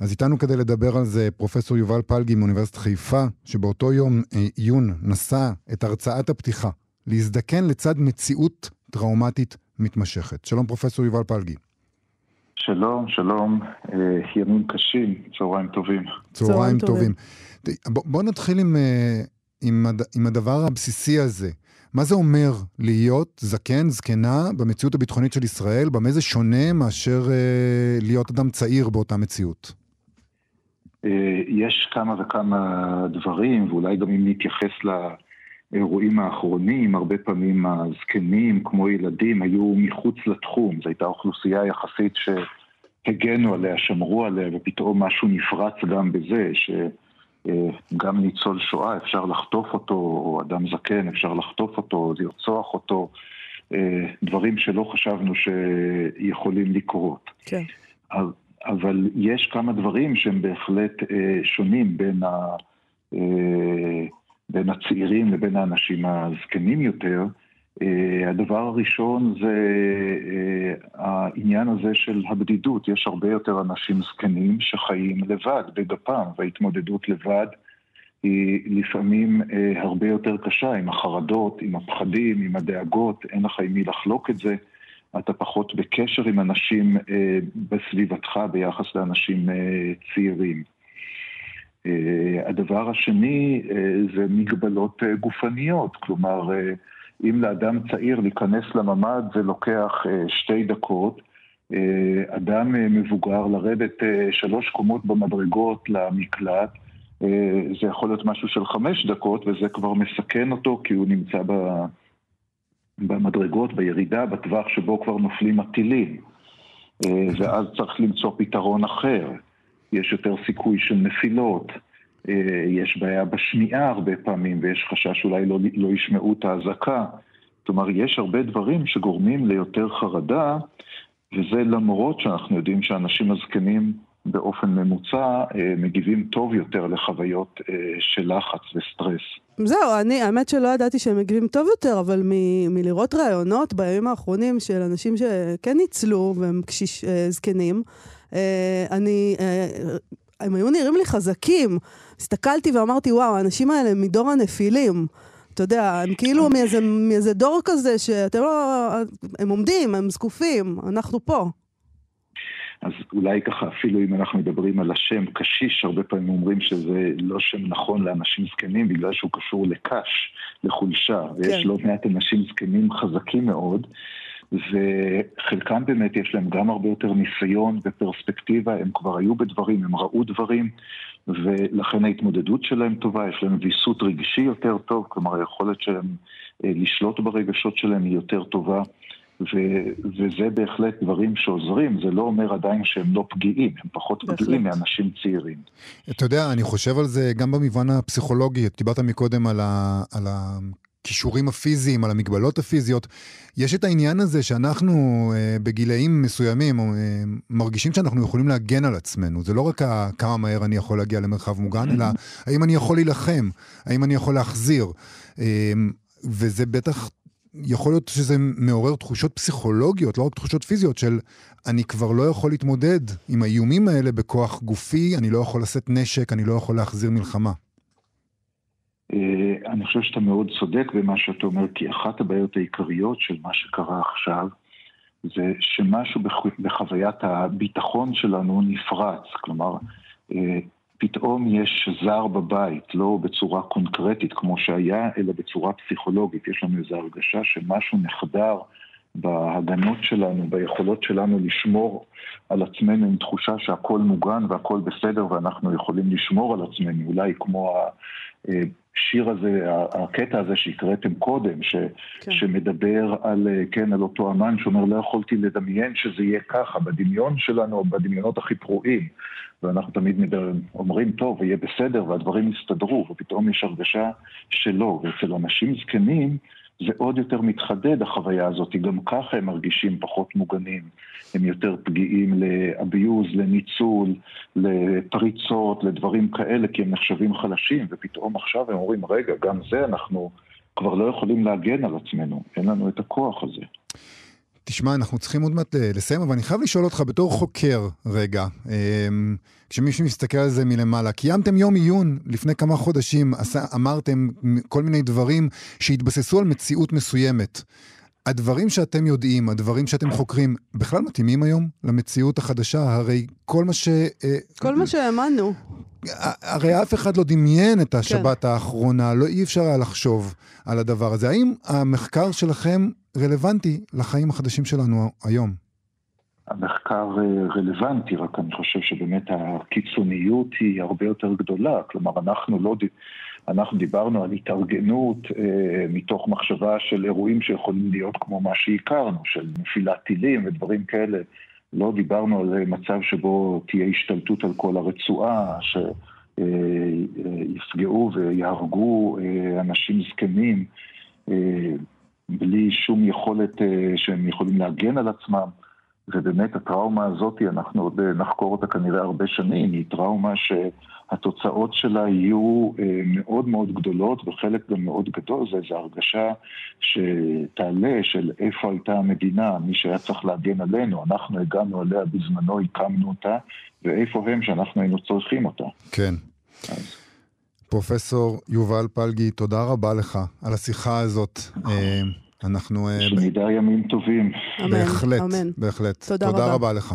אז איתנו כדי לדבר על זה פרופסור יובל פלגי מאוניברסיטת חיפה, שבאותו יום עיון נשא את הרצאת הפתיחה, להזדקן לצד מציאות טראומטית מתמשכת. שלום פרופסור יובל פלגי. שלום, שלום, אה, ימים קשים, צהריים טובים. צהריים טובים. בוא נתחיל עם, אה, עם, הד, עם הדבר הבסיסי הזה. מה זה אומר להיות זקן, זקנה, במציאות הביטחונית של ישראל? במה זה שונה מאשר אה, להיות אדם צעיר באותה מציאות? אה, יש כמה וכמה דברים, ואולי גם אם נתייחס לאירועים האחרונים, הרבה פעמים הזקנים, כמו ילדים, היו מחוץ לתחום. זו הייתה אוכלוסייה יחסית שהגנו עליה, שמרו עליה, ופתאום משהו נפרץ גם בזה, ש... אה, גם ניצול שואה, אפשר לחטוף אותו, או אדם זקן, אפשר לחטוף אותו, לרצוח אותו, אה, דברים שלא חשבנו שיכולים לקרות. כן. אבל יש כמה דברים שהם בהחלט אה, שונים בין, ה, בין הצעירים לבין האנשים הזקנים יותר. Uh, הדבר הראשון זה uh, העניין הזה של הבדידות. יש הרבה יותר אנשים זקנים שחיים לבד, בגפם, וההתמודדות לבד היא לפעמים uh, הרבה יותר קשה, עם החרדות, עם הפחדים, עם הדאגות, אין לך עם מי לחלוק את זה. אתה פחות בקשר עם אנשים uh, בסביבתך ביחס לאנשים uh, צעירים. Uh, הדבר השני זה מגבלות גופניות, כלומר, אם לאדם צעיר להיכנס לממ"ד זה לוקח אה, שתי דקות, אה, אדם אה, מבוגר לרדת שלוש קומות במדרגות למקלט, זה יכול להיות משהו של חמש דקות וזה כבר מסכן אותו כי הוא נמצא במדרגות, בירידה, בטווח שבו כבר נופלים הטילים. ואז צריך למצוא פתרון אחר. יש יותר סיכוי של נפילות. אה, יש בעיה בשמיעה הרבה פעמים, ויש חשש שאולי לא, לא ישמעו את האזעקה. כלומר, יש הרבה דברים שגורמים ליותר חרדה, וזה למרות שאנחנו יודעים שאנשים הזקנים באופן ממוצע אה, מגיבים טוב יותר לחוויות אה, של לחץ וסטרס. זהו, אני, האמת שלא ידעתי שהם מגיבים טוב יותר, אבל מ, מלראות ראיונות בימים האחרונים של אנשים שכן ניצלו והם קשיש, זקנים, אני, הם היו נראים לי חזקים. הסתכלתי ואמרתי, וואו, האנשים האלה הם מדור הנפילים. אתה יודע, הם כאילו מאיזה, מאיזה דור כזה שאתם לא... הם עומדים, הם זקופים, אנחנו פה. אז אולי ככה, אפילו אם אנחנו מדברים על השם קשיש, הרבה פעמים אומרים שזה לא שם נכון לאנשים זקנים, בגלל שהוא קשור לקש, לחולשה, ויש כן. לא מעט אנשים זקנים חזקים מאוד. וחלקם באמת יש להם גם הרבה יותר ניסיון ופרספקטיבה, הם כבר היו בדברים, הם ראו דברים, ולכן ההתמודדות שלהם טובה, יש להם ויסות רגשי יותר טוב, כלומר היכולת שלהם אה, לשלוט ברגשות שלהם היא יותר טובה. ו- וזה בהחלט דברים שעוזרים, זה לא אומר עדיין שהם לא פגיעים, הם פחות בהחלט. פגיעים מאנשים צעירים. אתה יודע, אני חושב על זה גם במובן הפסיכולוגי, דיברת מקודם על, ה- על הכישורים הפיזיים, על המגבלות הפיזיות. יש את העניין הזה שאנחנו אה, בגילאים מסוימים אה, מרגישים שאנחנו יכולים להגן על עצמנו. זה לא רק כמה מהר אני יכול להגיע למרחב מוגן, אלא האם אני יכול להילחם, האם אני יכול להחזיר. אה, וזה בטח יכול להיות שזה מעורר תחושות פסיכולוגיות, לא רק תחושות פיזיות, של אני כבר לא יכול להתמודד עם האיומים האלה בכוח גופי, אני לא יכול לשאת נשק, אני לא יכול להחזיר מלחמה. אה, אני חושב שאתה מאוד צודק במה שאתה אומר, כי אחת הבעיות העיקריות של מה שקרה עכשיו זה שמשהו בחוויית הביטחון שלנו נפרץ. כלומר, אה, פתאום יש זר בבית, לא בצורה קונקרטית כמו שהיה, אלא בצורה פסיכולוגית. יש לנו איזו הרגשה שמשהו נחדר בהגנות שלנו, ביכולות שלנו לשמור על עצמנו עם תחושה שהכל מוגן והכל בסדר ואנחנו יכולים לשמור על עצמנו, אולי כמו השיר הזה, הקטע הזה שהקראתם קודם, ש, כן. שמדבר על, כן, על אותו אמן שאומר לא יכולתי לדמיין שזה יהיה ככה בדמיון שלנו בדמיונות הכי פרועים. ואנחנו תמיד מדבר, אומרים טוב, יהיה בסדר והדברים יסתדרו, ופתאום יש הרגשה שלא. ואצל אנשים זקנים זה עוד יותר מתחדד החוויה הזאת, גם ככה הם מרגישים פחות מוגנים, הם יותר פגיעים לאביוז, לניצול, לפריצות, לדברים כאלה, כי הם נחשבים חלשים, ופתאום עכשיו הם אומרים, רגע, גם זה אנחנו כבר לא יכולים להגן על עצמנו, אין לנו את הכוח הזה. תשמע, אנחנו צריכים עוד מעט לסיים, אבל אני חייב לשאול אותך בתור חוקר רגע, אמ, כשמישהו מסתכל על זה מלמעלה, קיימתם יום עיון לפני כמה חודשים, אמרתם כל מיני דברים שהתבססו על מציאות מסוימת. הדברים שאתם יודעים, הדברים שאתם חוקרים, בכלל מתאימים היום למציאות החדשה? הרי כל מה ש... אה, כל מה שהאמנו. הרי אף אחד לא דמיין את השבת כן. האחרונה, לא אי אפשר היה לחשוב על הדבר הזה. האם המחקר שלכם רלוונטי לחיים החדשים שלנו היום? המחקר אה, רלוונטי, רק אני חושב שבאמת הקיצוניות היא הרבה יותר גדולה. כלומר, אנחנו לא... אנחנו דיברנו על התארגנות אה, מתוך מחשבה של אירועים שיכולים להיות כמו מה שהכרנו, של נפילת טילים ודברים כאלה. לא דיברנו על מצב שבו תהיה השתלטות על כל הרצועה, שיפגעו אה, ויהרגו אה, אנשים זקנים אה, בלי שום יכולת אה, שהם יכולים להגן על עצמם. ובאמת הטראומה הזאת, אנחנו עוד נחקור אותה כנראה הרבה שנים, היא טראומה שהתוצאות שלה יהיו אה, מאוד מאוד גדולות וחלק גם מאוד גדול, זה איזו הרגשה שתעלה של איפה הייתה המדינה, מי שהיה צריך להגן עלינו, אנחנו הגענו עליה בזמנו, הקמנו אותה, ואיפה הם שאנחנו היינו צריכים אותה. כן. פרופסור יובל פלגי, תודה רבה לך על השיחה הזאת. נכון. אה, אנחנו... שנדע אה, ימים טובים. אמן, בהחלט, אמן. בהחלט. תודה, תודה רבה. רבה לך.